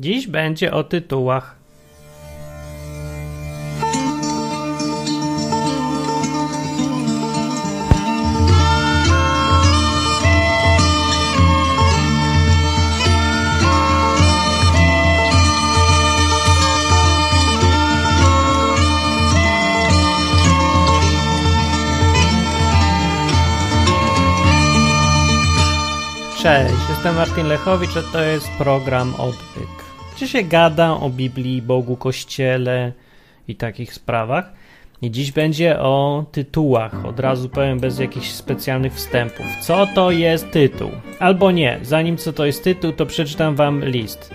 Dziś będzie o tytułach. Cześć, jestem Martin Lechowicz, a to jest program Odwyk. Gdzie się gada o Biblii, Bogu, Kościele i takich sprawach. I dziś będzie o tytułach. Od razu powiem bez jakichś specjalnych wstępów. Co to jest tytuł? Albo nie. Zanim co to jest tytuł, to przeczytam wam list.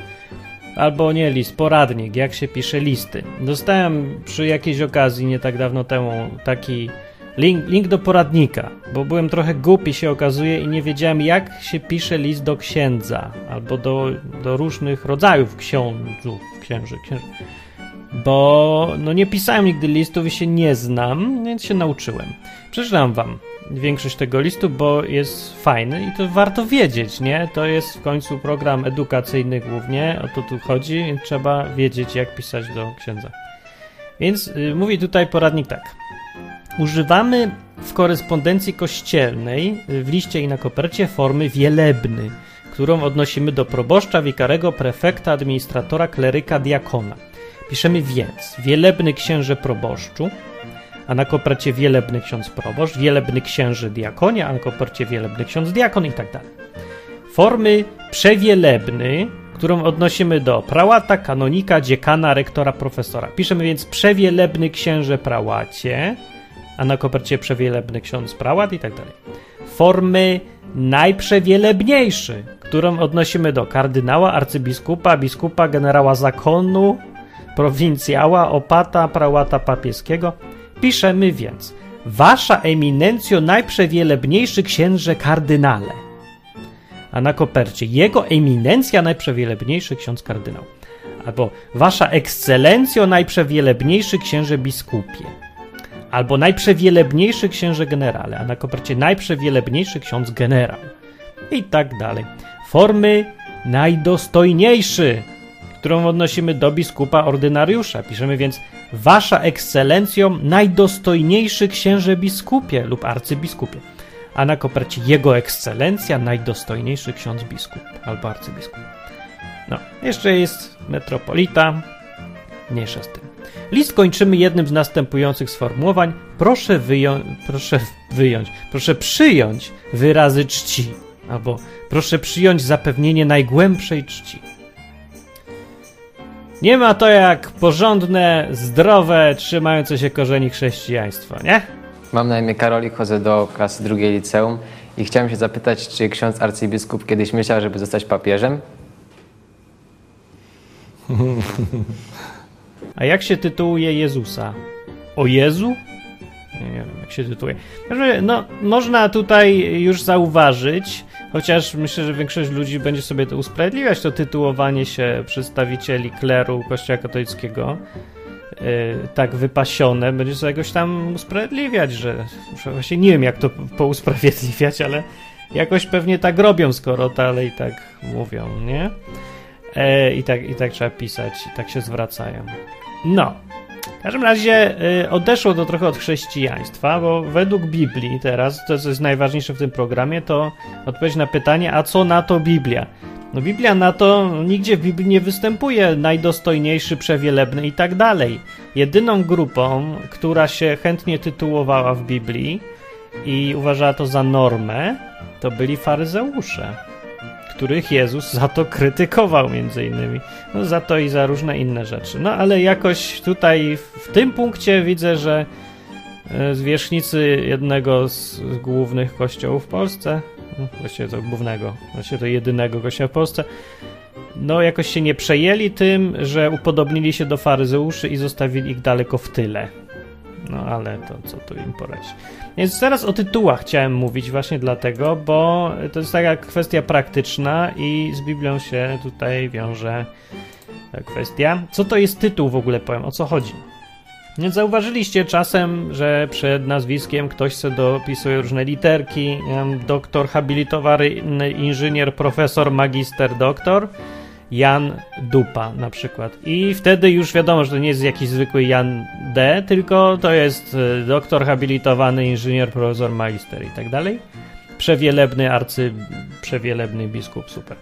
Albo nie list, poradnik, jak się pisze listy. Dostałem przy jakiejś okazji nie tak dawno temu taki Link, link do poradnika, bo byłem trochę głupi się okazuje i nie wiedziałem jak się pisze list do księdza albo do, do różnych rodzajów ksiądzów, księży, księży. Bo no nie pisałem nigdy listów i się nie znam, więc się nauczyłem. Przeczytam wam większość tego listu, bo jest fajny i to warto wiedzieć, nie? To jest w końcu program edukacyjny głównie, o to tu chodzi, więc trzeba wiedzieć jak pisać do księdza. Więc y, mówi tutaj poradnik tak. Używamy w korespondencji kościelnej w liście i na kopercie formy wielebny, którą odnosimy do proboszcza, wikarego, prefekta, administratora, kleryka, diakona. Piszemy więc wielebny księże proboszczu, a na kopercie wielebny ksiądz proboszcz, wielebny księży diakonie, a na kopercie wielebny ksiądz diakon i tak dalej. Formy przewielebny, którą odnosimy do prałata, kanonika, dziekana, rektora, profesora. Piszemy więc przewielebny księże prałacie, a na kopercie przewielebny ksiądz prałat i tak dalej. Formy najprzewielebniejszy, którą odnosimy do kardynała, arcybiskupa, biskupa, generała zakonu, prowincjała, opata, prałata papieskiego. Piszemy więc Wasza eminencjo najprzewielebniejszy księże kardynale. A na kopercie Jego eminencja najprzewielebniejszy ksiądz kardynał. Albo Wasza ekscelencjo najprzewielebniejszy księże biskupie albo najprzewielebniejszy księże generale, a na kopercie najprzewielebniejszy ksiądz generał. I tak dalej. Formy najdostojniejszy, którą odnosimy do biskupa ordynariusza. Piszemy więc Wasza ekscelencjo najdostojniejszy księże biskupie lub arcybiskupie. A na kopercie Jego ekscelencja najdostojniejszy ksiądz biskup albo arcybiskup. No, jeszcze jest metropolita, mniejsza z tym. List kończymy jednym z następujących sformułowań. Proszę, wyją proszę wyjąć, proszę przyjąć wyrazy czci, albo proszę przyjąć zapewnienie najgłębszej czci. Nie ma to jak porządne, zdrowe, trzymające się korzeni chrześcijaństwa, nie? Mam na imię Karolik, chodzę do klasy drugiej liceum i chciałem się zapytać, czy ksiądz arcybiskup kiedyś myślał, żeby zostać papieżem? A jak się tytułuje Jezusa? O Jezu? Nie, wiem, jak się tytułuje. No, można tutaj już zauważyć, chociaż myślę, że większość ludzi będzie sobie to usprawiedliwiać, to tytułowanie się przedstawicieli kleru Kościoła katolickiego yy, tak wypasione, będzie sobie jakoś tam usprawiedliwiać, że właśnie nie wiem, jak to pousprawiedliwiać, ale jakoś pewnie tak robią, skoro dalej tak mówią, nie? E, i, tak, I tak trzeba pisać, i tak się zwracają. No. W każdym razie y, odeszło to trochę od chrześcijaństwa, bo według Biblii teraz, to co jest najważniejsze w tym programie, to odpowiedź na pytanie, a co na to Biblia? No Biblia na to nigdzie w Biblii nie występuje najdostojniejszy, przewielebny i tak dalej. Jedyną grupą, która się chętnie tytułowała w Biblii i uważała to za normę, to byli faryzeusze których Jezus za to krytykował między innymi. No za to i za różne inne rzeczy. No ale jakoś tutaj w tym punkcie widzę, że e, zwierzchnicy jednego z głównych kościołów w Polsce, no, właściwie to głównego, właściwie to jedynego kościoła w Polsce, no jakoś się nie przejęli tym, że upodobnili się do faryzeuszy i zostawili ich daleko w tyle. No ale to co tu im poradzić. Więc teraz o tytułach chciałem mówić właśnie dlatego, bo to jest taka kwestia praktyczna i z Biblią się tutaj wiąże ta kwestia. Co to jest tytuł w ogóle, powiem, o co chodzi? Więc zauważyliście czasem, że przed nazwiskiem ktoś sobie dopisuje różne literki, doktor, habilitowany inżynier, profesor, magister, doktor Jan Dupa na przykład. I wtedy już wiadomo, że to nie jest jakiś zwykły Jan D, tylko to jest e, doktor habilitowany, inżynier, profesor, magister i tak dalej. Przewielebny arcy, przewielebny biskup, super.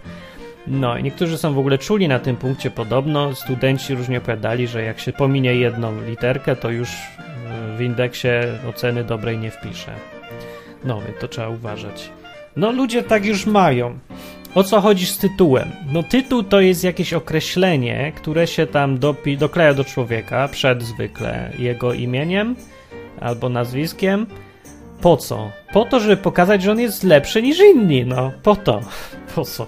No i niektórzy są w ogóle czuli na tym punkcie podobno. Studenci różnie opowiadali, że jak się pominie jedną literkę, to już w indeksie oceny dobrej nie wpisze. No, więc to trzeba uważać. No, ludzie tak już mają. O co chodzi z tytułem? No, tytuł to jest jakieś określenie, które się tam dopi- dokleja do człowieka przed zwykle jego imieniem albo nazwiskiem. Po co? Po to, żeby pokazać, że on jest lepszy niż inni. No, po to. Po co?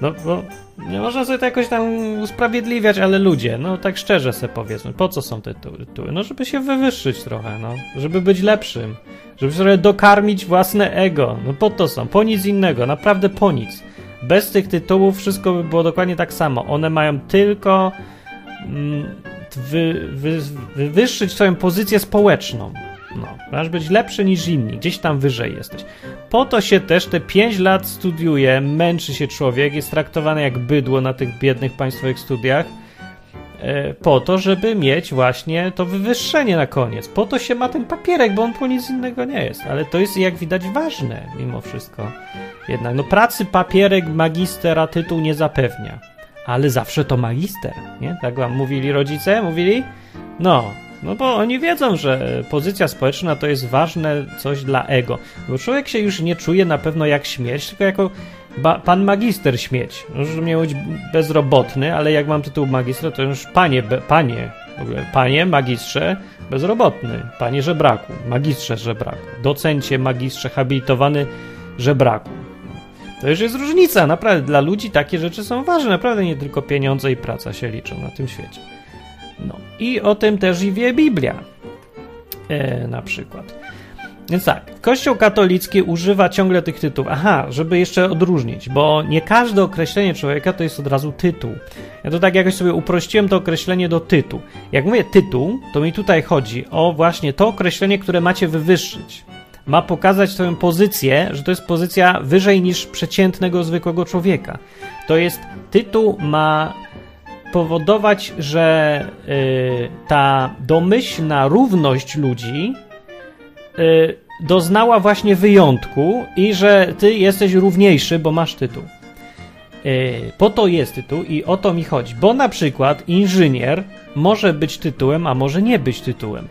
No, bo nie można sobie to jakoś tam usprawiedliwiać, ale ludzie, no tak szczerze sobie powiedzmy, po co są te tytuły? No, żeby się wywyższyć trochę, no, żeby być lepszym, żeby sobie dokarmić własne ego. No po to są, po nic innego, naprawdę po nic. Bez tych tytułów wszystko by było dokładnie tak samo. One mają tylko mm, wy, wy, wywyższyć swoją pozycję społeczną. No, masz być lepszy niż inni, gdzieś tam wyżej jesteś. Po to się też te 5 lat studiuje, męczy się człowiek, jest traktowany jak bydło na tych biednych państwowych studiach, po to, żeby mieć właśnie to wywyższenie na koniec. Po to się ma ten papierek, bo on po nic innego nie jest. Ale to jest, jak widać, ważne mimo wszystko. Jednak, no pracy papierek magistera tytuł nie zapewnia. Ale zawsze to magister, nie? Tak wam mówili rodzice? Mówili? No, no bo oni wiedzą, że pozycja społeczna to jest ważne coś dla ego. Bo człowiek się już nie czuje na pewno jak śmieć, tylko jako pan magister śmieć. Może miał być bezrobotny, ale jak mam tytuł magistra, to już panie, be, panie, w ogóle panie, magistrze, bezrobotny, panie żebraku, magistrze żebraku, docencie, magistrze, habilitowany żebraku. To już jest różnica, naprawdę dla ludzi takie rzeczy są ważne, naprawdę nie tylko pieniądze i praca się liczą na tym świecie. No i o tym też i wie Biblia. E, na przykład. Więc tak, Kościół katolicki używa ciągle tych tytułów. Aha, żeby jeszcze odróżnić, bo nie każde określenie człowieka to jest od razu tytuł. Ja to tak jakoś sobie uprościłem to określenie do tytuł. Jak mówię tytuł, to mi tutaj chodzi o właśnie to określenie, które macie wywyższyć. Ma pokazać swoją pozycję, że to jest pozycja wyżej niż przeciętnego, zwykłego człowieka. To jest tytuł ma powodować, że y, ta domyślna równość ludzi doznała właśnie wyjątku i że ty jesteś równiejszy, bo masz tytuł. Y, po to jest tytuł i o to mi chodzi. Bo na przykład inżynier może być tytułem, a może nie być tytułem.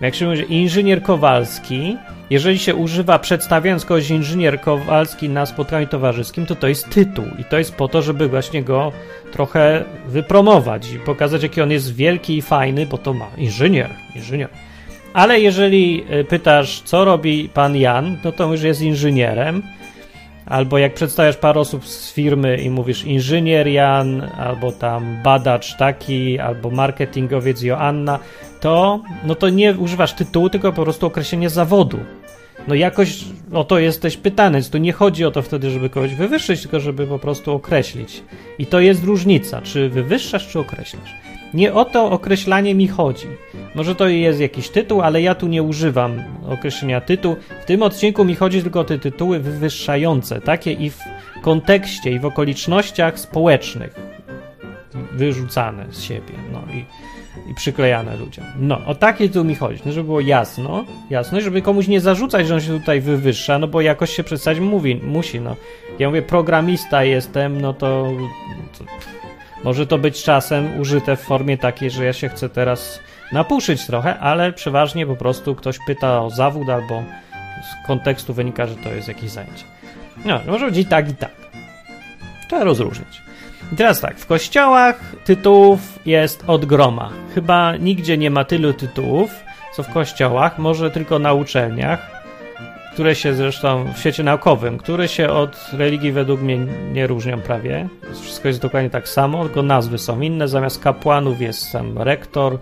Jak się mówi, inżynier Kowalski, jeżeli się używa przedstawiając kogoś inżynier Kowalski na spotkaniu towarzyskim, to to jest tytuł i to jest po to, żeby właśnie go trochę wypromować i pokazać, jaki on jest wielki i fajny, bo to ma inżynier, inżynier. Ale jeżeli y, pytasz, co robi pan Jan, no to już jest inżynierem. Albo jak przedstawiasz parę osób z firmy i mówisz inżynier Jan, albo tam badacz taki, albo marketingowiec Joanna, to, no to nie używasz tytułu, tylko po prostu określenie zawodu. No jakoś o to jesteś pytany, więc tu nie chodzi o to wtedy, żeby kogoś wywyższyć, tylko żeby po prostu określić. I to jest różnica, czy wywyższasz, czy określasz. Nie o to określanie mi chodzi. Może to jest jakiś tytuł, ale ja tu nie używam określenia tytuł. W tym odcinku mi chodzi tylko o te tytuły wywyższające, takie i w kontekście, i w okolicznościach społecznych wyrzucane z siebie. No i i przyklejane ludziom. No, o takie tu mi chodzi, no, żeby było jasno, jasno, żeby komuś nie zarzucać, że on się tutaj wywyższa, no bo jakoś się przedstawić mówi, musi, no. Ja mówię, programista jestem, no to, to może to być czasem użyte w formie takiej, że ja się chcę teraz napuszyć trochę, ale przeważnie po prostu ktoś pyta o zawód albo z kontekstu wynika, że to jest jakieś zajęcie. No, może być i tak, i tak. Trzeba rozróżnić. I teraz tak, w kościołach tytułów jest od groma. Chyba nigdzie nie ma tylu tytułów, co w kościołach, może tylko na uczelniach, które się zresztą w świecie naukowym, które się od religii według mnie nie różnią prawie. Wszystko jest dokładnie tak samo, tylko nazwy są inne. Zamiast kapłanów jest tam rektor,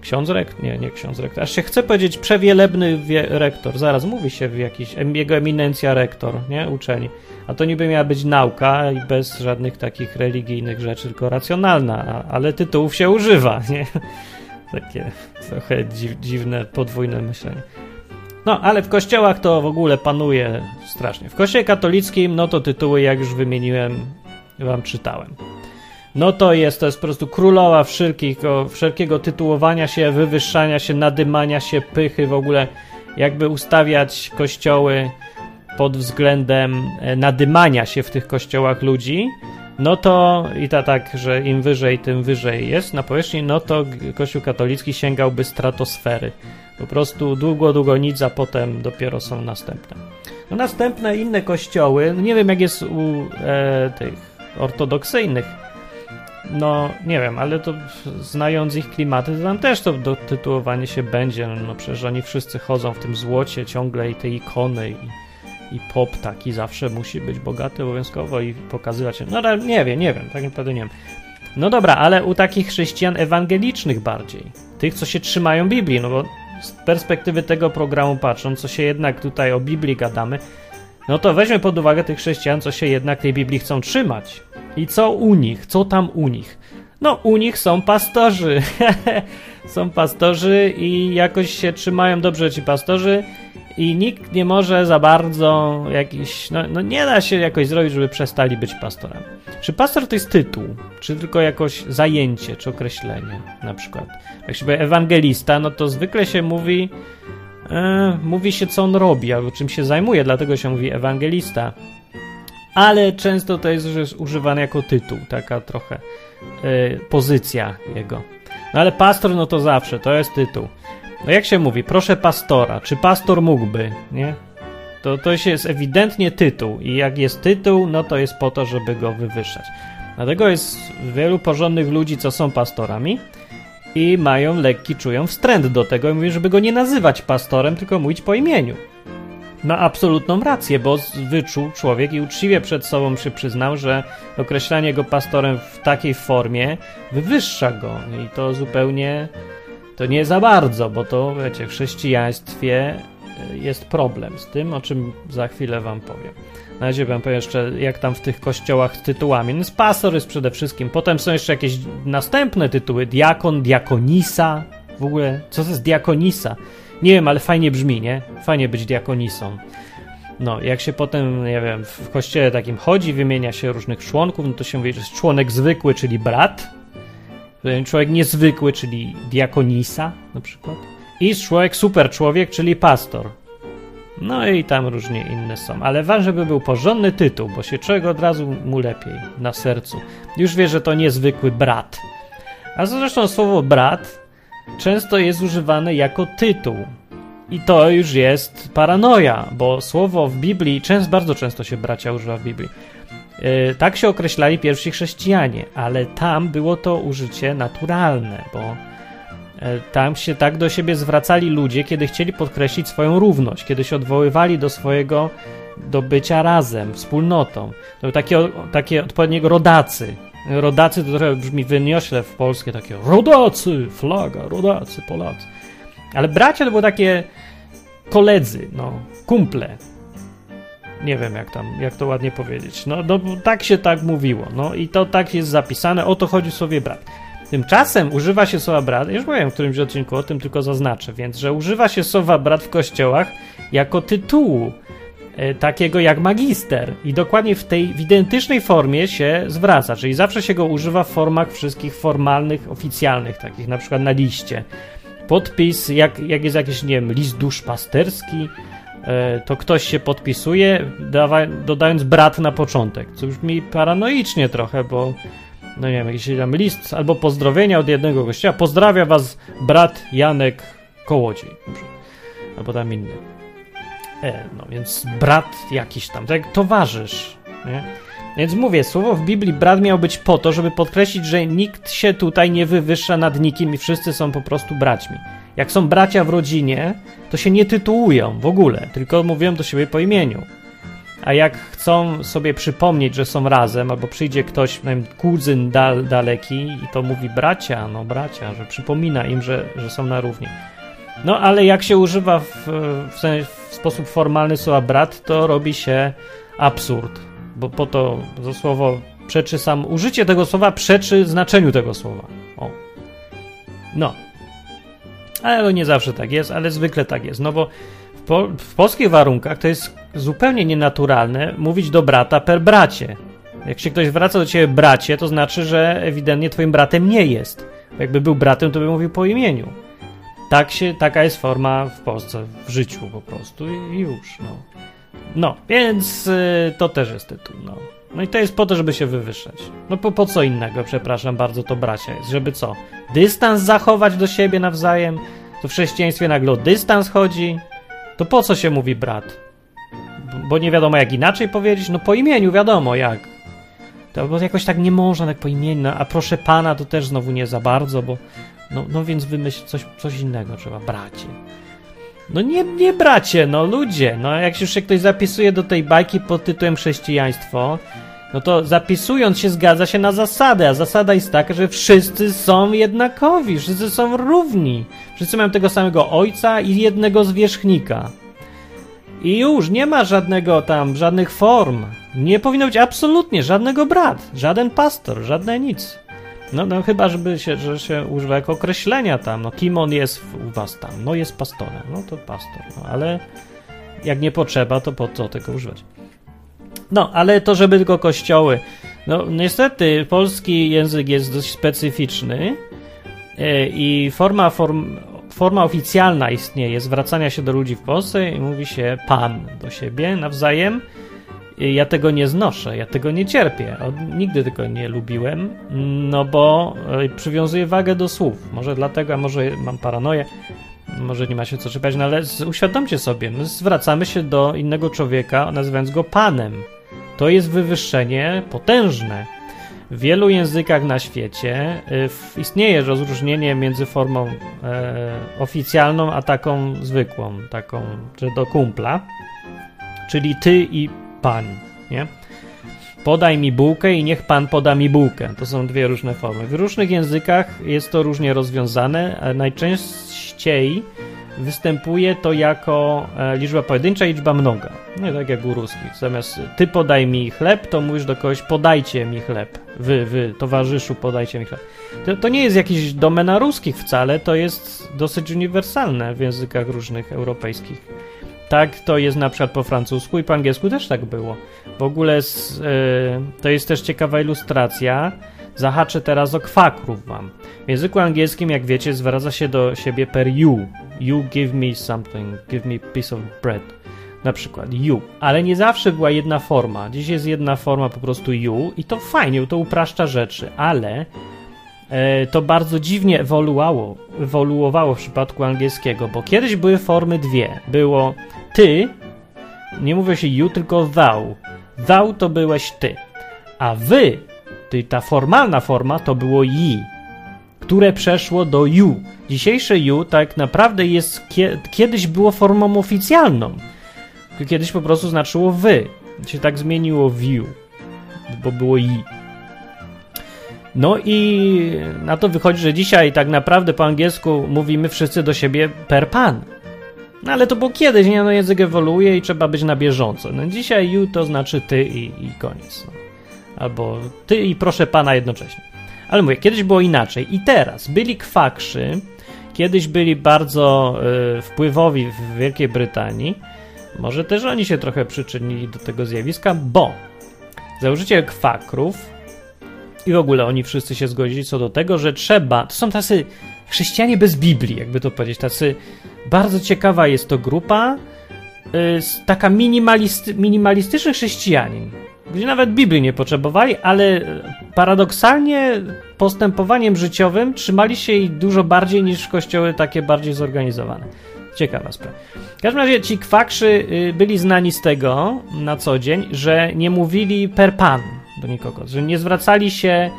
ksiądz rektor, nie, nie ksiądz rektor, aż się chce powiedzieć przewielebny rektor, zaraz mówi się w jakiś, jego eminencja rektor, nie, uczeni. A to niby miała być nauka i bez żadnych takich religijnych rzeczy, tylko racjonalna, ale tytułów się używa, nie? Takie trochę dziwne, podwójne myślenie. No, ale w kościołach to w ogóle panuje strasznie. W kościele katolickim, no to tytuły, jak już wymieniłem, wam czytałem. no to jest, to jest po prostu królowa wszelkiego, wszelkiego tytułowania się, wywyższania się, nadymania się, pychy w ogóle, jakby ustawiać kościoły pod względem e, nadymania się w tych kościołach ludzi, no to i ta tak, że im wyżej, tym wyżej jest na powierzchni, no to Kościół katolicki sięgałby stratosfery. Po prostu długo, długo nic, a potem dopiero są następne. No następne inne kościoły, no nie wiem jak jest u e, tych ortodoksyjnych, no nie wiem, ale to znając ich klimaty, to tam też to dotytułowanie się będzie, no, no przecież oni wszyscy chodzą w tym złocie ciągle i te ikony i i pop taki zawsze musi być bogaty obowiązkowo i pokazywać się. No ale nie wiem, nie wiem, tak naprawdę nie wiem. No dobra, ale u takich chrześcijan ewangelicznych bardziej, tych, co się trzymają Biblii, no bo z perspektywy tego programu patrząc, co się jednak tutaj o Biblii gadamy, no to weźmy pod uwagę tych chrześcijan, co się jednak tej Biblii chcą trzymać. I co u nich? Co tam u nich? No, u nich są pastorzy. są pastorzy i jakoś się trzymają dobrze ci pastorzy i nikt nie może za bardzo jakiś, no, no, nie da się jakoś zrobić, żeby przestali być pastorem. Czy pastor to jest tytuł, czy tylko jakoś zajęcie, czy określenie na przykład. Jak się powie ewangelista, no to zwykle się mówi, e, mówi się co on robi, albo czym się zajmuje, dlatego się mówi ewangelista. Ale często to jest już używane jako tytuł, taka trochę e, pozycja jego. No ale pastor, no to zawsze, to jest tytuł. No jak się mówi, proszę pastora, czy pastor mógłby, nie? To, to jest ewidentnie tytuł i jak jest tytuł, no to jest po to, żeby go wywyższać. Dlatego jest wielu porządnych ludzi, co są pastorami i mają lekki, czują wstręt do tego i mówią, żeby go nie nazywać pastorem, tylko mówić po imieniu. Ma absolutną rację, bo wyczuł człowiek i uczciwie przed sobą się przyznał, że określanie go pastorem w takiej formie wywyższa go i to zupełnie to nie za bardzo, bo to, wiecie, w chrześcijaństwie e, jest problem z tym, o czym za chwilę wam powiem. Na razie wam powiem jeszcze, jak tam w tych kościołach z tytułami. No, pastor jest przede wszystkim. Potem są jeszcze jakieś następne tytuły. Diakon, diakonisa. W ogóle, co to jest diakonisa? Nie wiem, ale fajnie brzmi, nie? Fajnie być diakonisą. No, jak się potem, nie wiem, w kościele takim chodzi, wymienia się różnych członków, no to się mówi, że jest członek zwykły, czyli brat, człowiek niezwykły, czyli diakonisa na przykład, i człowiek super człowiek, czyli pastor. No i tam różnie inne są, ale ważne, żeby był porządny tytuł, bo się człowiek od razu mu lepiej na sercu. Już wie, że to niezwykły brat. A zresztą słowo brat często jest używane jako tytuł. I to już jest paranoja, bo słowo w Biblii, często, bardzo często się bracia używa w Biblii. E, tak się określali pierwsi chrześcijanie, ale tam było to użycie naturalne, bo e, tam się tak do siebie zwracali ludzie, kiedy chcieli podkreślić swoją równość, kiedy się odwoływali do swojego do bycia razem, wspólnotą. To takie, takie odpowiedniego rodacy. Rodacy to trochę brzmi wyniośle w polskie, takie rodacy, flaga, rodacy, Polacy. Ale bracia to były takie koledzy, no, kumple, nie wiem jak tam, jak to ładnie powiedzieć. No, no tak się tak mówiło. No i to tak jest zapisane, o to chodzi w słowie brat. Tymczasem używa się słowa brat, już mówiłem w którymś odcinku o tym, tylko zaznaczę, więc, że używa się słowa brat w kościołach jako tytułu, e, takiego jak magister i dokładnie w tej w identycznej formie się zwraca, czyli zawsze się go używa w formach wszystkich formalnych, oficjalnych, takich na przykład na liście. Podpis, jak, jak jest jakiś, nie wiem, list duszpasterski, to ktoś się podpisuje, dodając brat na początek, co brzmi paranoicznie trochę, bo no nie wiem, jakiś tam list albo pozdrowienia od jednego gościa. Pozdrawia was brat Janek Kołodziej. Albo tam inny. E, no więc brat jakiś tam, tak towarzysz. Nie? Więc mówię, słowo w Biblii brat miał być po to, żeby podkreślić, że nikt się tutaj nie wywyższa nad nikim i wszyscy są po prostu braćmi. Jak są bracia w rodzinie, to się nie tytułują w ogóle, tylko mówią do siebie po imieniu. A jak chcą sobie przypomnieć, że są razem, albo przyjdzie ktoś, nie wiem, kuzyn dal, daleki i to mówi bracia, no bracia, że przypomina im, że, że są na równi. No ale jak się używa w, w, w sposób formalny słowa brat, to robi się absurd, bo po to to słowo przeczy sam, użycie tego słowa przeczy znaczeniu tego słowa. O. No, ale nie zawsze tak jest, ale zwykle tak jest, no bo w, po, w polskich warunkach to jest zupełnie nienaturalne mówić do brata per bracie. Jak się ktoś zwraca do ciebie bracie, to znaczy, że ewidentnie twoim bratem nie jest. Bo jakby był bratem, to by mówił po imieniu. Tak się, taka jest forma w Polsce, w życiu po prostu i już, no. No, więc y, to też jest tytuł, no. No i to jest po to, żeby się wywyższać. No po, po co innego, przepraszam bardzo, to bracia jest. Żeby co? Dystans zachować do siebie nawzajem? To w chrześcijaństwie nagle o dystans chodzi? To po co się mówi brat? Bo, nie wiadomo jak inaczej powiedzieć? No po imieniu wiadomo jak. To bo jakoś tak nie można tak po imieniu, no, a proszę pana to też znowu nie za bardzo, bo no, no więc wymyśl coś, coś innego trzeba, bracie. No nie, nie bracie, no ludzie, no jak już się ktoś zapisuje do tej bajki pod tytułem chrześcijaństwo, no to zapisując się zgadza się na zasadę, a zasada jest taka, że wszyscy są jednakowi, wszyscy są równi, wszyscy mają tego samego ojca i jednego zwierzchnika. I już nie ma żadnego tam, żadnych form. Nie powinno być absolutnie żadnego brat, żaden pastor, żadne nic. No, no chyba, żeby się, że się używa jako określenia tam, no kim on jest u was tam, no jest pastorem, no to pastor, no ale jak nie potrzeba, to po co tego używać? No, ale to, żeby tylko kościoły. No, niestety, polski język jest dość specyficzny e, i forma, form, forma oficjalna istnieje zwracania się do ludzi w Polsce i mówi się pan do siebie nawzajem. Ja tego nie znoszę, ja tego nie cierpię. Nigdy tego nie lubiłem, no bo e, przywiązuję wagę do słów. Może dlatego, a może mam paranoję, może nie ma się co czepiać, no ale uświadomcie sobie, my zwracamy się do innego człowieka, nazywając go panem. To jest wywyższenie potężne. W wielu językach na świecie y, istnieje rozróżnienie między formą e, oficjalną a taką zwykłą, taką, że do kumpla, czyli ty i pan, nie? Podaj mi bułkę i niech pan poda mi bułkę. To są dwie różne formy. W różnych językach jest to różnie rozwiązane. Najczęściej występuje to jako e, liczba pojedyncza i liczba mnoga. Nie tak jak u ruskich. Zamiast ty podaj mi chleb, to mówisz do kogoś podajcie mi chleb. Wy, wy, towarzyszu, podajcie mi chleb. To, to nie jest jakiś domena ruskich wcale, to jest dosyć uniwersalne w językach różnych europejskich. Tak to jest na przykład po francusku i po angielsku też tak było. W ogóle z, yy, to jest też ciekawa ilustracja. Zahaczę teraz o kwakrów wam. W języku angielskim, jak wiecie, zwraca się do siebie per you. You give me something, give me piece of bread. Na przykład you. Ale nie zawsze była jedna forma. Dziś jest jedna forma po prostu you i to fajnie, to upraszcza rzeczy, ale e, to bardzo dziwnie ewoluowało, ewoluowało w przypadku angielskiego, bo kiedyś były formy dwie. Było ty, nie mówię się you, tylko thou. Thou to byłeś ty. A wy, ty, ta formalna forma to było yi które przeszło do you. Dzisiejsze you tak naprawdę jest kiedyś było formą oficjalną. Kiedyś po prostu znaczyło wy. Się tak zmieniło w you, bo było i. No i na to wychodzi, że dzisiaj tak naprawdę po angielsku mówimy wszyscy do siebie per pan. No ale to było kiedyś, nie? No język ewoluuje i trzeba być na bieżąco. No dzisiaj you to znaczy ty i, i koniec. No. Albo ty i proszę pana jednocześnie. Ale mówię, kiedyś było inaczej. I teraz byli kwakrzy, kiedyś byli bardzo y, wpływowi w Wielkiej Brytanii. Może też oni się trochę przyczynili do tego zjawiska, bo założyciel kwakrów i w ogóle oni wszyscy się zgodzili co do tego, że trzeba. To są tacy chrześcijanie bez Biblii, jakby to powiedzieć. Tacy bardzo ciekawa jest to grupa. Y, taka minimalisty, minimalistyczny chrześcijanin gdzie nawet Biblii nie potrzebowali, ale paradoksalnie postępowaniem życiowym trzymali się jej dużo bardziej niż kościoły takie bardziej zorganizowane. Ciekawa sprawa. W każdym razie ci kwakrzy y, byli znani z tego na co dzień, że nie mówili per pan do nikogo, że nie zwracali się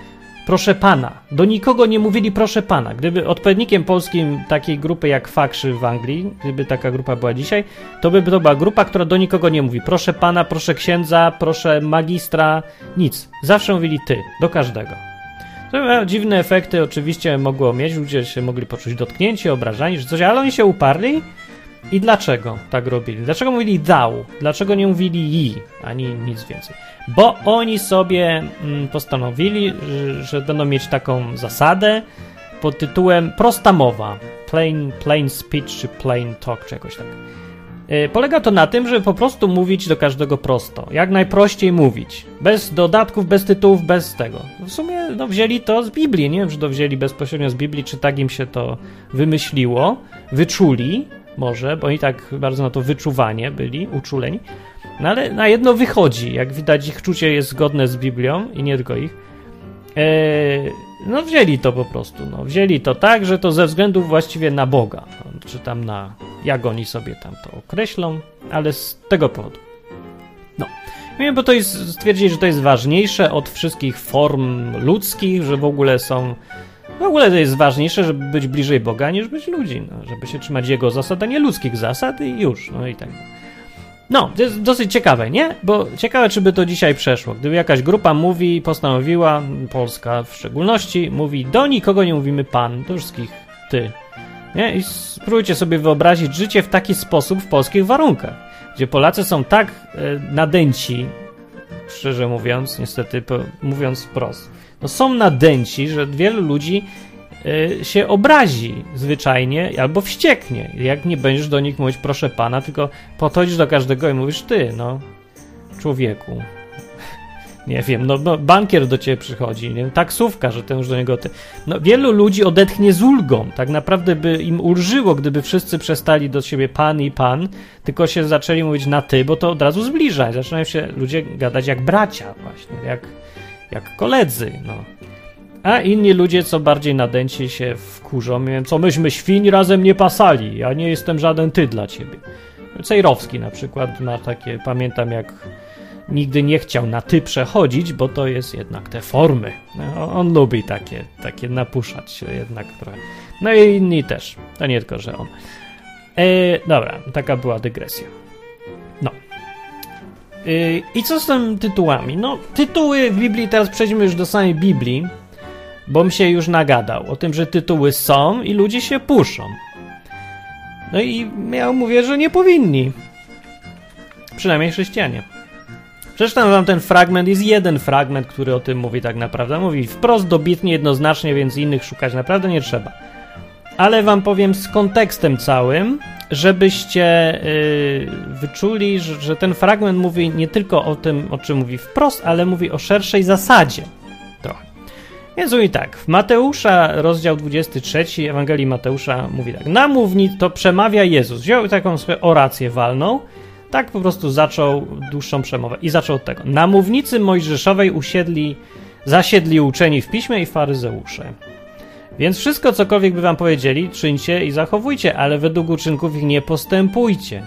proszę pana. Do nikogo nie mówili proszę pana. Gdyby odpowiednikiem polskim takiej grupy jak Fakrzy w Anglii, gdyby taka grupa była dzisiaj, to by to była grupa, która do nikogo nie mówi proszę pana, proszę księdza, proszę magistra, nic. Zawsze mówili ty, do każdego. To dziwne efekty oczywiście mogło mieć, ludzie się mogli poczuć dotknięci, obrażani, czy coś, ale oni się uparli i dlaczego tak robili? Dlaczego mówili thou? Dlaczego nie mówili yi, ani nic więcej? Bo oni sobie mm, postanowili, że będą mieć taką zasadę pod tytułem prosta mowa. Plain, plain speech czy plain talk, czy jakoś tak. E, polega to na tym, żeby po prostu mówić do każdego prosto. Jak najprościej mówić. Bez dodatków, bez tytułów, bez tego. W sumie no, wzięli to z Biblii. Nie wiem, czy to wzięli bezpośrednio z Biblii, czy tak im się to wymyśliło, wyczuli może, bo i tak bardzo na to wyczuwanie byli, uczuleni. No ale na jedno wychodzi. Jak widać, ich czucie jest zgodne z Biblią i nie tylko ich. Eee, no wzięli to po prostu. No. Wzięli to tak, że to ze względu właściwie na Boga. No, czy tam na... Jak oni sobie tam to określą, ale z tego powodu. No. Wiem, bo to jest... Stwierdzili, że to jest ważniejsze od wszystkich form ludzkich, że w ogóle są... W ogóle to jest ważniejsze, żeby być bliżej Boga, niż być ludzi. No, żeby się trzymać Jego zasad, a nie ludzkich zasad i już. No i tak. No, to jest dosyć ciekawe, nie? Bo ciekawe, czy by to dzisiaj przeszło. Gdyby jakaś grupa mówi, postanowiła, Polska w szczególności, mówi do nikogo nie mówimy pan, do wszystkich ty. Nie? I spróbujcie sobie wyobrazić życie w taki sposób w polskich warunkach, gdzie Polacy są tak e, nadęci, szczerze mówiąc, niestety mówiąc wprost, no są nadęci, że wielu ludzi Y, się obrazi zwyczajnie albo wścieknie. Jak nie będziesz do nich mówić proszę pana, tylko podchodzisz do każdego i mówisz ty, no, człowieku. Nie wiem, no, no bankier do ciebie przychodzi, nie taksówka, że ten już do niego ty. No, wielu ludzi odetchnie z ulgą. Tak naprawdę by im ulżyło, gdyby wszyscy przestali do siebie pan i pan, tylko się zaczęli mówić na ty, bo to od razu zbliża. Zaczynają się ludzie gadać jak bracia, właśnie, jak, jak koledzy, no. A inni ludzie, co bardziej nadęci się wkurzą, mówią, co myśmy świń razem nie pasali, ja nie jestem żaden ty dla ciebie. Cejrowski na przykład ma takie, pamiętam jak nigdy nie chciał na ty przechodzić, bo to jest jednak te formy. No, on lubi takie, takie napuszać się jednak trochę. No i inni też. To nie tylko, że on. E, dobra, taka była dygresja. I co z tym tytułami? No, tytuły w Biblii, teraz przejdźmy już do samej Biblii bom się już nagadał o tym, że tytuły są i ludzie się puszą. No i ja mówię, że nie powinni. Przynajmniej chrześcijanie. Przeczytam wam ten fragment, jest jeden fragment, który o tym mówi tak naprawdę. Mówi wprost, dobitnie, jednoznacznie, więc innych szukać naprawdę nie trzeba. Ale wam powiem z kontekstem całym, żebyście yy, wyczuli, że, ten fragment mówi nie tylko o tym, o czym mówi wprost, ale mówi o szerszej zasadzie. Więc mówi tak, w Mateusza, rozdział 23 Ewangelii Mateusza mówi tak, na mówni to przemawia Jezus. Wziął taką swoją orację walną, tak po prostu zaczął dłuższą przemowę i zaczął od tego. Na mównicy mojżeszowej usiedli, zasiedli uczeni w piśmie i faryzeusze. Więc wszystko, cokolwiek by wam powiedzieli, czyńcie i zachowujcie, ale według uczynków ich nie postępujcie,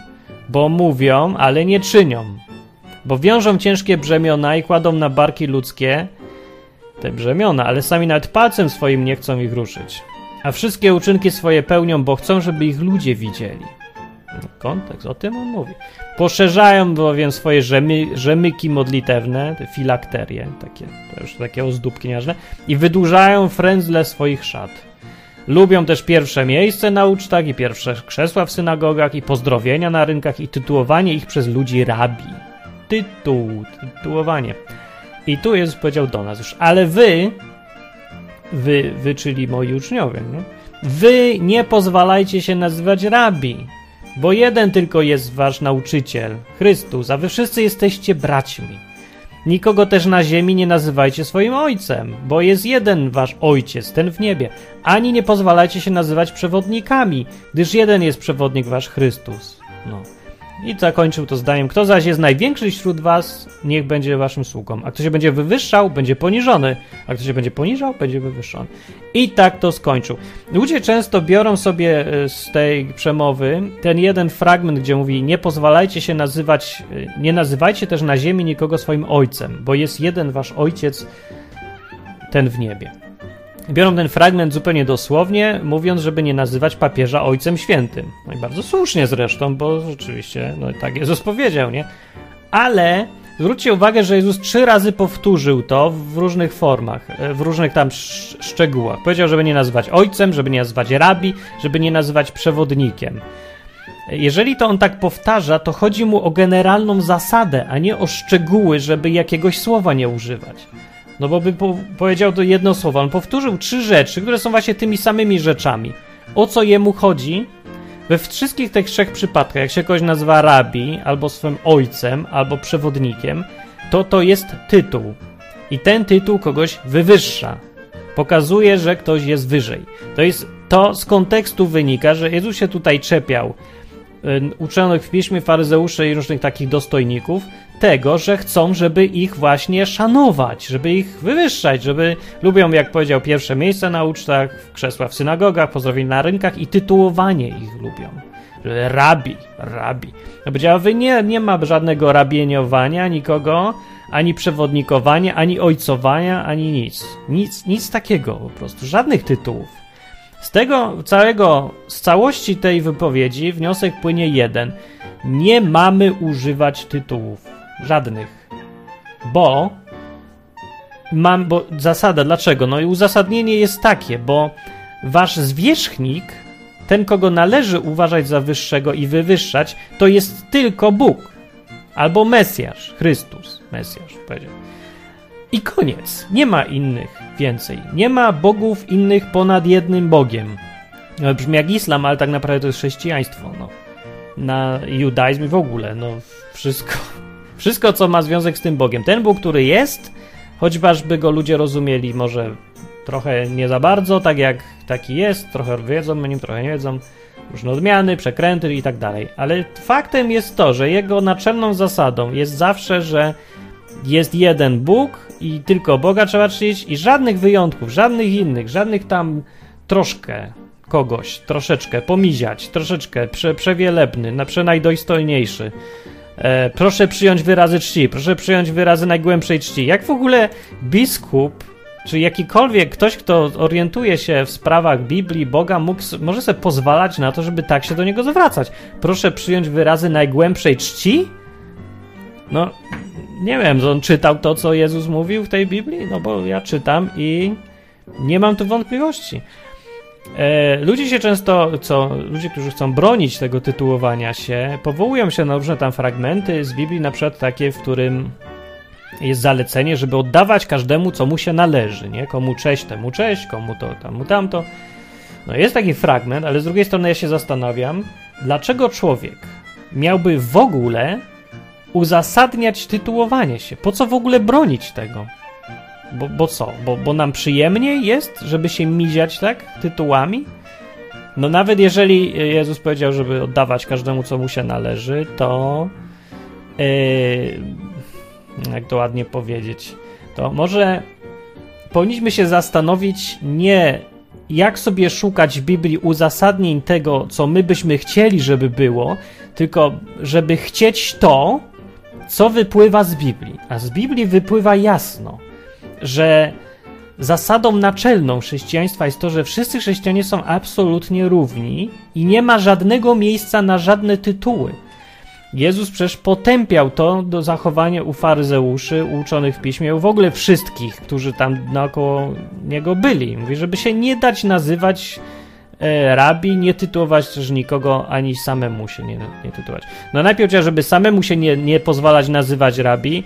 bo mówią, ale nie czynią. Bo wiążą ciężkie brzemiona i kładą na barki ludzkie, te brzemiona, ale sami nawet palcem swoim nie chcą ich ruszyć. A wszystkie uczynki swoje pełnią, bo chcą, żeby ich ludzie widzieli. Kontekst, o tym on mówi. Poszerzają bowiem swoje rzemy, rzemyki modlitewne, te filakterie, takie, to już takie ozdóbki nieważne, i wydłużają frędzle swoich szat. Lubią też pierwsze miejsce na ucztach i pierwsze krzesła w synagogach i pozdrowienia na rynkach i tytułowanie ich przez ludzi rabi. Tytuł, tytułowanie. I tu jest powiedział do nas już, ale wy, wy, wy czyli moi uczniowie, nie? wy nie pozwalajcie się nazywać rabi, bo jeden tylko jest wasz nauczyciel, Chrystus, a wy wszyscy jesteście braćmi. Nikogo też na ziemi nie nazywajcie swoim ojcem, bo jest jeden wasz ojciec, ten w niebie. Ani nie pozwalajcie się nazywać przewodnikami, gdyż jeden jest przewodnik wasz Chrystus. No. I zakończył to zdaniem: Kto zaś jest największy wśród was, niech będzie waszym sługą. A kto się będzie wywyższał, będzie poniżony. A kto się będzie poniżał, będzie wywyższony. I tak to skończył. Ludzie często biorą sobie e, z tej przemowy ten jeden fragment, gdzie mówi: Nie pozwalajcie się nazywać, e, nie nazywajcie też na ziemi nikogo swoim ojcem, bo jest jeden wasz ojciec, ten w niebie. Biorą ten fragment zupełnie dosłownie, mówiąc, żeby nie nazywać papieża ojcem świętym. No i bardzo słusznie zresztą, bo rzeczywiście, no tak Jezus powiedział, nie? Ale zwróćcie uwagę, że Jezus trzy razy powtórzył to w różnych formach, e, w różnych tam szczegółach. Powiedział, żeby nie nazywać ojcem, żeby nie nazywać rabi, żeby nie nazywać przewodnikiem. Jeżeli to on tak powtarza, to chodzi mu o generalną zasadę, a nie o szczegóły, żeby jakiegoś słowa nie używać. No bo by po powiedział to jedno słowo. On powtórzył trzy rzeczy, które są właśnie tymi samymi rzeczami. O co jemu chodzi? We wszystkich tych trzech przypadkach, jak się kogoś nazywa rabi, albo swoim ojcem, albo przewodnikiem, to to jest tytuł. I ten tytuł kogoś wywyższa. Pokazuje, że ktoś jest wyżej. To jest to z kontekstu wynika, że Jezus się tutaj czepiał uczonych w piśmie, faryzeuszy i różnych takich dostojników, tego, że chcą, żeby ich właśnie szanować, żeby ich wywyższać, żeby lubią, jak powiedział, pierwsze miejsca na ucztach, krzesła w synagogach, pozdrowienia na rynkach i tytułowanie ich lubią. Rabi, rabi. No powiedziała, wy nie, nie ma żadnego rabieniowania nikogo, ani przewodnikowania, ani ojcowania, ani nic. Nic, nic takiego po prostu, żadnych tytułów. Z tego całego, z całości tej wypowiedzi wniosek płynie jeden. Nie mamy używać tytułów. Żadnych. Bo mam, bo zasada, dlaczego? No i uzasadnienie jest takie, bo wasz zwierzchnik, ten kogo należy uważać za wyższego i wywyższać, to jest tylko Bóg. Albo Mesjasz, Chrystus, Mesjasz powiedział. I koniec. Nie ma innych więcej. Nie ma bogów innych ponad jednym Bogiem. No, brzmi jak islam, ale tak naprawdę to jest chrześcijaństwo. No. Na judaizm i w ogóle. No, wszystko, wszystko, co ma związek z tym Bogiem. Ten Bóg, który jest, choćby go ludzie rozumieli może trochę nie za bardzo, tak jak taki jest, trochę wiedzą o nim, trochę nie wiedzą, różne odmiany, przekręty i tak dalej. Ale faktem jest to, że jego naczelną zasadą jest zawsze, że jest jeden Bóg i tylko Boga trzeba czcić i żadnych wyjątków, żadnych innych, żadnych tam troszkę kogoś, troszeczkę pomiziać, troszeczkę prze, przewielebny, na przenajdojstojniejszy. E, proszę przyjąć wyrazy czci, proszę przyjąć wyrazy najgłębszej czci. Jak w ogóle biskup, czy jakikolwiek ktoś, kto orientuje się w sprawach Biblii, Boga, mógł, może sobie pozwalać na to, żeby tak się do niego zwracać? Proszę przyjąć wyrazy najgłębszej czci? No, nie wiem, że on czytał to, co Jezus mówił w tej Biblii, no bo ja czytam i nie mam tu wątpliwości. E, ludzie się często, co, ludzie, którzy chcą bronić tego tytułowania się, powołują się na różne tam fragmenty z Biblii, na przykład takie, w którym jest zalecenie, żeby oddawać każdemu, co mu się należy, nie? Komu cześć, temu cześć, komu to, temu tamto. No jest taki fragment, ale z drugiej strony ja się zastanawiam, dlaczego człowiek miałby w ogóle uzasadniać tytułowanie się. Po co w ogóle bronić tego? Bo, bo co? Bo, bo nam przyjemniej jest, żeby się miziać tak tytułami? No nawet jeżeli Jezus powiedział, żeby oddawać każdemu, co mu się należy, to yy, jak to ładnie powiedzieć, to może powinniśmy się zastanowić nie jak sobie szukać w Biblii uzasadnień tego, co my byśmy chcieli, żeby było, tylko żeby chcieć to, co wypływa z Biblii? A z Biblii wypływa jasno, że zasadą naczelną chrześcijaństwa jest to, że wszyscy chrześcijanie są absolutnie równi i nie ma żadnego miejsca na żadne tytuły. Jezus przecież potępiał to do zachowania u faryzeuszy, u uczonych w piśmie, u w ogóle wszystkich, którzy tam naokoło niego byli. Mówi, żeby się nie dać nazywać rabi, nie tytułować też nikogo, ani samemu się nie, nie tytułować. No najpierw powiedział, żeby samemu się nie, nie pozwalać nazywać rabi,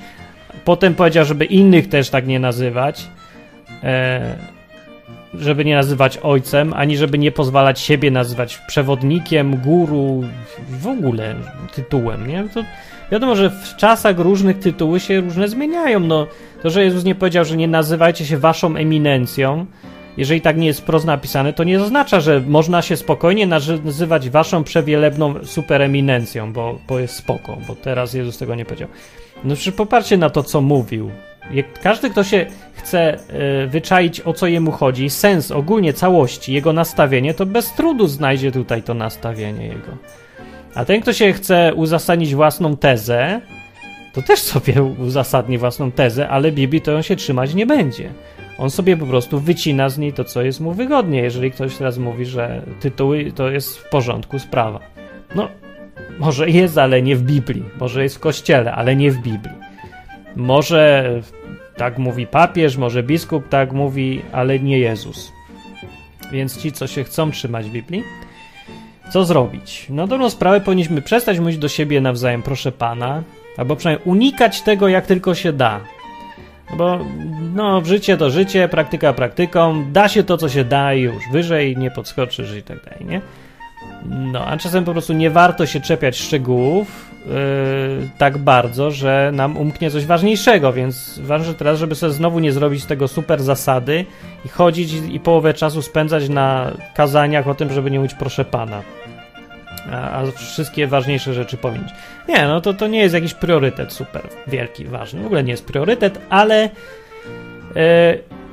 potem powiedział, żeby innych też tak nie nazywać, e, żeby nie nazywać ojcem, ani żeby nie pozwalać siebie nazywać przewodnikiem, guru, w ogóle tytułem, nie? To wiadomo, że w czasach różnych tytuły się różne zmieniają, no to, że Jezus nie powiedział, że nie nazywajcie się waszą eminencją, jeżeli tak nie jest wprost napisane, to nie oznacza, że można się spokojnie nazywać waszą przewielebną supereminencją, bo, bo jest spoko, bo teraz Jezus tego nie powiedział. No przecież popatrzcie na to, co mówił. Każdy, kto się chce y, wyczaić, o co jemu chodzi, sens ogólnie całości, jego nastawienie, to bez trudu znajdzie tutaj to nastawienie jego. A ten, kto się chce uzasadnić własną tezę, to też sobie uzasadni własną tezę, ale Biblii to on się trzymać nie będzie. On sobie po prostu wycina z niej to, co jest mu wygodnie. Jeżeli ktoś teraz mówi, że tytuły to jest w porządku sprawa. No, może jest, ale nie w Biblii. Może jest w kościele, ale nie w Biblii. Może tak mówi papież, może biskup tak mówi, ale nie Jezus. Więc ci, co się chcą trzymać Biblii, co zrobić? Na dobrą sprawę powinniśmy przestać mówić do siebie nawzajem, proszę pana, albo przynajmniej unikać tego, jak tylko się da. Bo no, życie to życie, praktyka praktyką, da się to, co się da i już wyżej nie podskoczysz i tak dalej, nie? No, a czasem po prostu nie warto się czepiać szczegółów yy, tak bardzo, że nam umknie coś ważniejszego, więc ważne teraz, żeby sobie znowu nie zrobić z tego super zasady i chodzić i, i połowę czasu spędzać na kazaniach o tym, żeby nie mówić proszę pana. A, wszystkie ważniejsze rzeczy pominąć. Nie, no to, to nie jest jakiś priorytet super wielki, ważny. W ogóle nie jest priorytet, ale yy,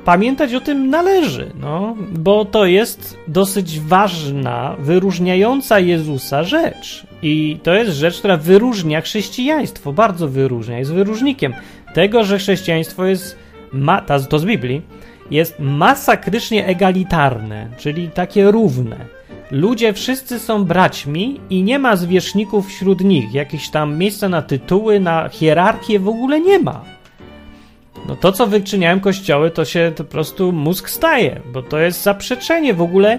pamiętać o tym należy, no, bo to jest dosyć ważna, wyróżniająca Jezusa rzecz. I to jest rzecz, która wyróżnia chrześcijaństwo, bardzo wyróżnia, jest wyróżnikiem tego, że chrześcijaństwo jest, ma, to z Biblii, jest masakrycznie egalitarne, czyli takie równe. Ludzie wszyscy są braćmi i nie ma zwierzchników wśród nich. Jakieś tam miejsca na tytuły, na hierarchię w ogóle nie ma. No to, co wyczyniałem kościoły, to się to po prostu mózg staje, bo to jest zaprzeczenie w ogóle y,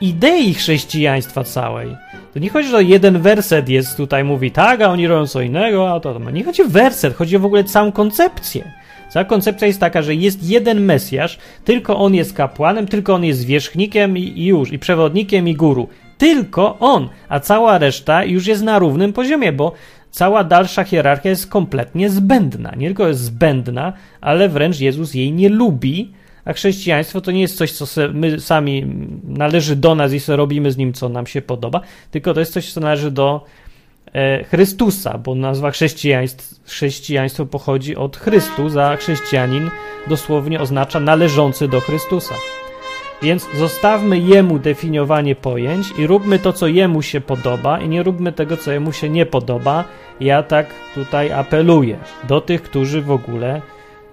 idei chrześcijaństwa całej. To nie chodzi, że jeden werset jest tutaj, mówi tak, a oni robią co innego, a to, to. Nie chodzi o werset, chodzi o w ogóle całą koncepcję. Cała koncepcja jest taka, że jest jeden Mesjasz, tylko on jest kapłanem, tylko on jest zwierzchnikiem i, już, i przewodnikiem, i guru. Tylko on, a cała reszta już jest na równym poziomie, bo cała dalsza hierarchia jest kompletnie zbędna. Nie tylko jest zbędna, ale wręcz Jezus jej nie lubi, a chrześcijaństwo to nie jest coś, co my sami należy do nas i sobie robimy z nim, co nam się podoba, tylko to jest coś, co należy do Chrystusa, bo nazwa chrześcijaństwo, chrześcijaństwo pochodzi od Chrystus, a chrześcijanin dosłownie oznacza należący do Chrystusa. Więc zostawmy jemu definiowanie pojęć i róbmy to, co jemu się podoba, i nie róbmy tego, co jemu się nie podoba. Ja tak tutaj apeluję do tych, którzy w ogóle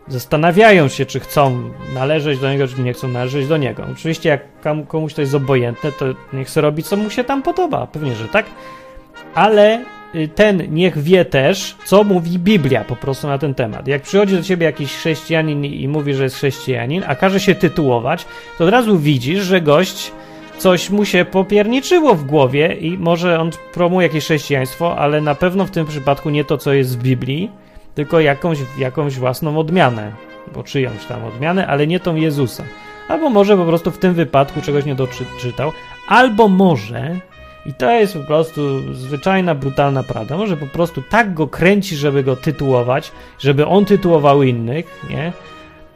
zastanawiają się, czy chcą należeć do niego, czy nie chcą należeć do niego. Oczywiście, jak komuś to jest obojętne, to niech sobie robi, co mu się tam podoba. Pewnie, że tak. Ale y, ten niech wie też, co mówi Biblia po prostu na ten temat. Jak przychodzi do ciebie jakiś chrześcijanin i mówi, że jest chrześcijanin, a każe się tytułować, to od razu widzisz, że gość coś mu się popierniczyło w głowie i może on promuje jakieś chrześcijaństwo, ale na pewno w tym przypadku nie to, co jest w Biblii, tylko jakąś, jakąś własną odmianę, bo czyjąś tam odmianę, ale nie tą Jezusa. Albo może po prostu w tym wypadku czegoś nie doczytał, albo może, i to jest po prostu zwyczajna, brutalna prawda, może po prostu tak go kręci, żeby go tytułować, żeby on tytułował innych, nie?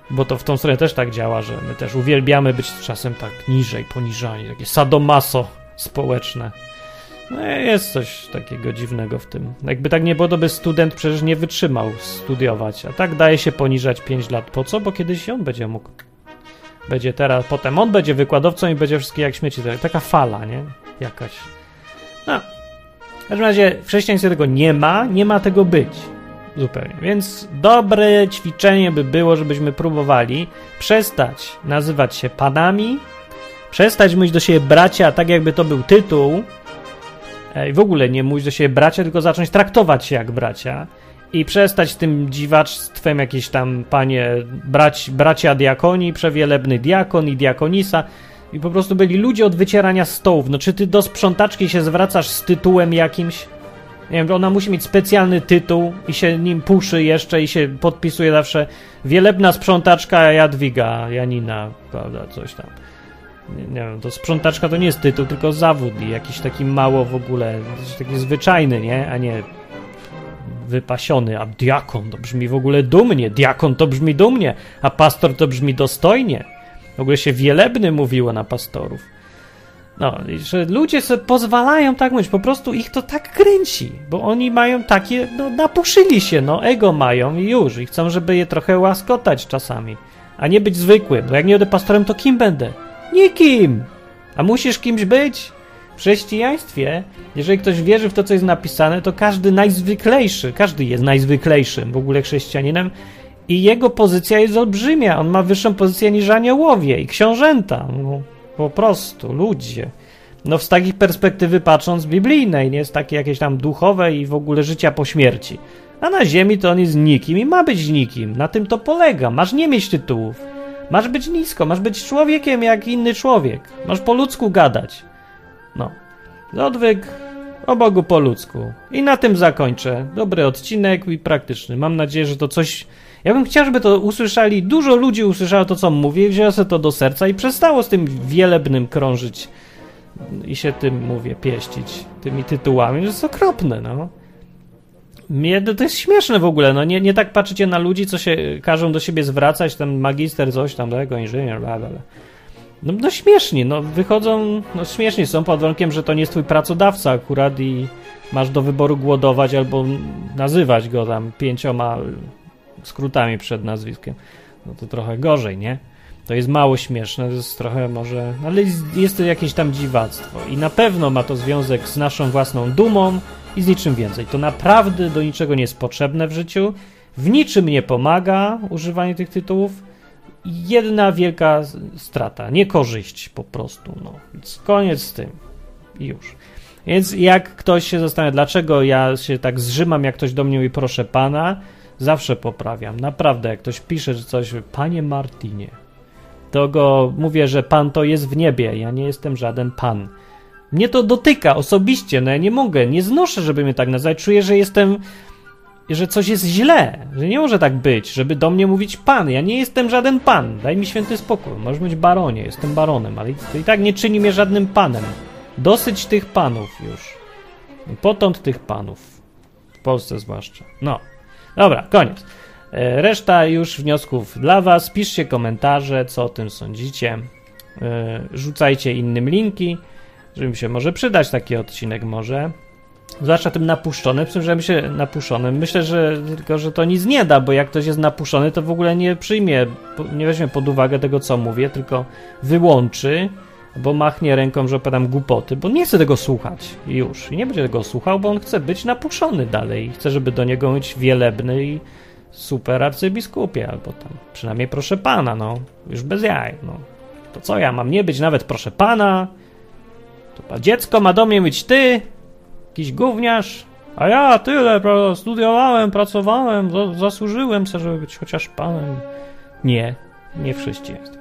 Bo to w tą stronę też tak działa, że my też uwielbiamy być czasem tak niżej, poniżani, takie sadomaso społeczne. No jest coś takiego dziwnego w tym. Jakby tak nie było, to by student przecież nie wytrzymał studiować, a tak daje się poniżać 5 lat. Po co? Bo kiedyś on będzie mógł. Będzie teraz, potem on będzie wykładowcą i będzie wszystkie jak śmieci. Taka fala, nie? Jakaś. No. W każdym razie w chrześcijaństwie tego nie ma, nie ma tego być. Zupełnie. Więc dobre ćwiczenie by było, żebyśmy próbowali przestać nazywać się panami, przestać mówić do siebie bracia, tak jakby to był tytuł, E, i w ogóle nie mówić do siebie bracia, tylko zacząć traktować się jak bracia i przestać tym dziwaczstwem jakieś tam, panie, brać, bracia diakoni, przewielebny diakon i diakonisa i po prostu byli ludzie od wycierania stołów. No czy ty do sprzątaczki się zwracasz z tytułem jakimś? Nie wiem, ona musi mieć specjalny tytuł i się nim puszy jeszcze i się podpisuje zawsze wielebna sprzątaczka Jadwiga, Janina, prawda, coś tam nie, nie wiem, to sprzątaczka to nie jest tytuł, tylko zawód i jakiś taki mało w ogóle, taki zwyczajny, nie? A nie wypasiony, a diakon to brzmi w ogóle dumnie, diakon to brzmi dumnie, a pastor to brzmi dostojnie. W ogóle się wielebny mówiło na pastorów. No, że ludzie sobie pozwalają tak mówić, po prostu ich to tak kręci, bo oni mają takie, no napuszyli się, no ego mają i już, i chcą, żeby je trochę łaskotać czasami, a nie być zwykłym, bo jak nie będę pastorem, to kim będę? Nikim! A musisz kimś być? W chrześcijaństwie, jeżeli ktoś wierzy w to, co jest napisane, to każdy najzwyklejszy, każdy jest najzwyklejszym w ogóle chrześcijaninem i jego pozycja jest olbrzymia. On ma wyższą pozycję niż aniołowie i książęta. No, po prostu, ludzie. No z takiej perspektywy patrząc biblijnej, nie z takiej jakiejś tam duchowej i w ogóle życia po śmierci. A na ziemi to on jest nikim i ma być nikim. Na tym to polega. Masz nie mieć tytułów. Masz być nisko, masz być człowiekiem jak inny człowiek. Masz po ludzku gadać. No. Odwyk o Bogu po ludzku. I na tym zakończę. Dobry odcinek i praktyczny. Mam nadzieję, że to coś. Ja bym chciał, żeby to usłyszeli, dużo ludzi usłyszało to, co mówię, wzięło sobie to do serca i przestało z tym wielebnym krążyć i się tym, mówię, pieścić, tymi tytułami, że jest okropne, no. Mnie, to jest śmieszne w ogóle, no nie, nie tak patrzycie na ludzi, co się każą do siebie zwracać, ten magister coś tam, tego, inżynier, bla, bla, bla. No, no śmieszni, no wychodzą, no śmieszni są pod warunkiem, że to nie jest twój pracodawca akurat i masz do wyboru głodować albo nazywać go tam pięcioma skrótami przed nazwiskiem. No to trochę gorzej, nie? To jest mało śmieszne, to jest trochę może, ale jest to jakieś tam dziwactwo i na pewno ma to związek z naszą własną dumą i z niczym więcej. To naprawdę do niczego nie jest potrzebne w życiu, w niczym nie pomaga używanie tych tytułów. Jedna wielka strata, niekorzyść po prostu. No. Więc koniec z tym. I już. Więc jak ktoś się zastanawia, dlaczego ja się tak zrzymam, jak ktoś do mnie mówi, proszę pana, zawsze poprawiam. Naprawdę, jak ktoś pisze, że coś, panie Martinie, to go mówię, że pan to jest w niebie, ja nie jestem żaden pan. Mnie to dotyka osobiście, no ja nie mogę, nie znoszę, żeby mnie tak nazwać. Czuję, że jestem, że coś jest źle, że nie może tak być, żeby do mnie mówić pan. Ja nie jestem żaden pan, daj mi święty spokój. Możesz być baronie, jestem baronem, ale to i tak nie czyni mnie żadnym panem. Dosyć tych panów już. Potąd tych panów. W Polsce zwłaszcza. No. Dobra, koniec. E, reszta już wniosków dla Was. Piszcie komentarze, co o tym sądzicie. E, rzucajcie innym linki, żeby mi się może przydać taki odcinek może. Zwłaszcza tym napuszczonym, w tym, że się napuszczonym. Myślę, że tylko, że to nic nie da, bo jak ktoś jest napuszczony, to w ogóle nie przyjmie, nie weźmie pod uwagę tego, co mówię, tylko wyłączy, bo machnie ręką, że opowiadam głupoty, bo nie chce tego słuchać już. I nie będzie tego słuchał, bo on chce być napuszczony dalej. Chce, żeby do niego być wielebny i super arcybiskupie, albo tam przynajmniej proszę pana, no, już bez jaj, no. To co ja mam nie być nawet proszę pana? To dziecko ma do mnie być ty? Jakiś gówniarz? A ja tyle studiowałem, pracowałem, zasłużyłem sobie, żeby być chociaż panem. Nie, nie w chrześcijaństwie.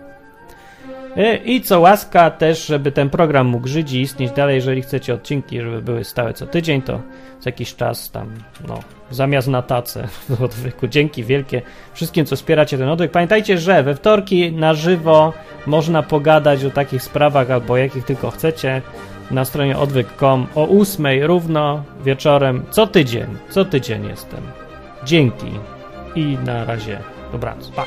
E, I co łaska też, żeby ten program mógł żyć i istnieć dalej, jeżeli chcecie odcinki, żeby były stałe co tydzień, to co jakiś czas tam, no, zamiast na tacę w odwyku. Dzięki wielkie wszystkim, co wspieracie ten odwyk. Pamiętajcie, że we wtorki na żywo można pogadać o takich sprawach albo jakich tylko chcecie na stronie odwyk.com o 8 równo wieczorem co tydzień. Co tydzień jestem. Dzięki i na razie. Dobranoc. Pa.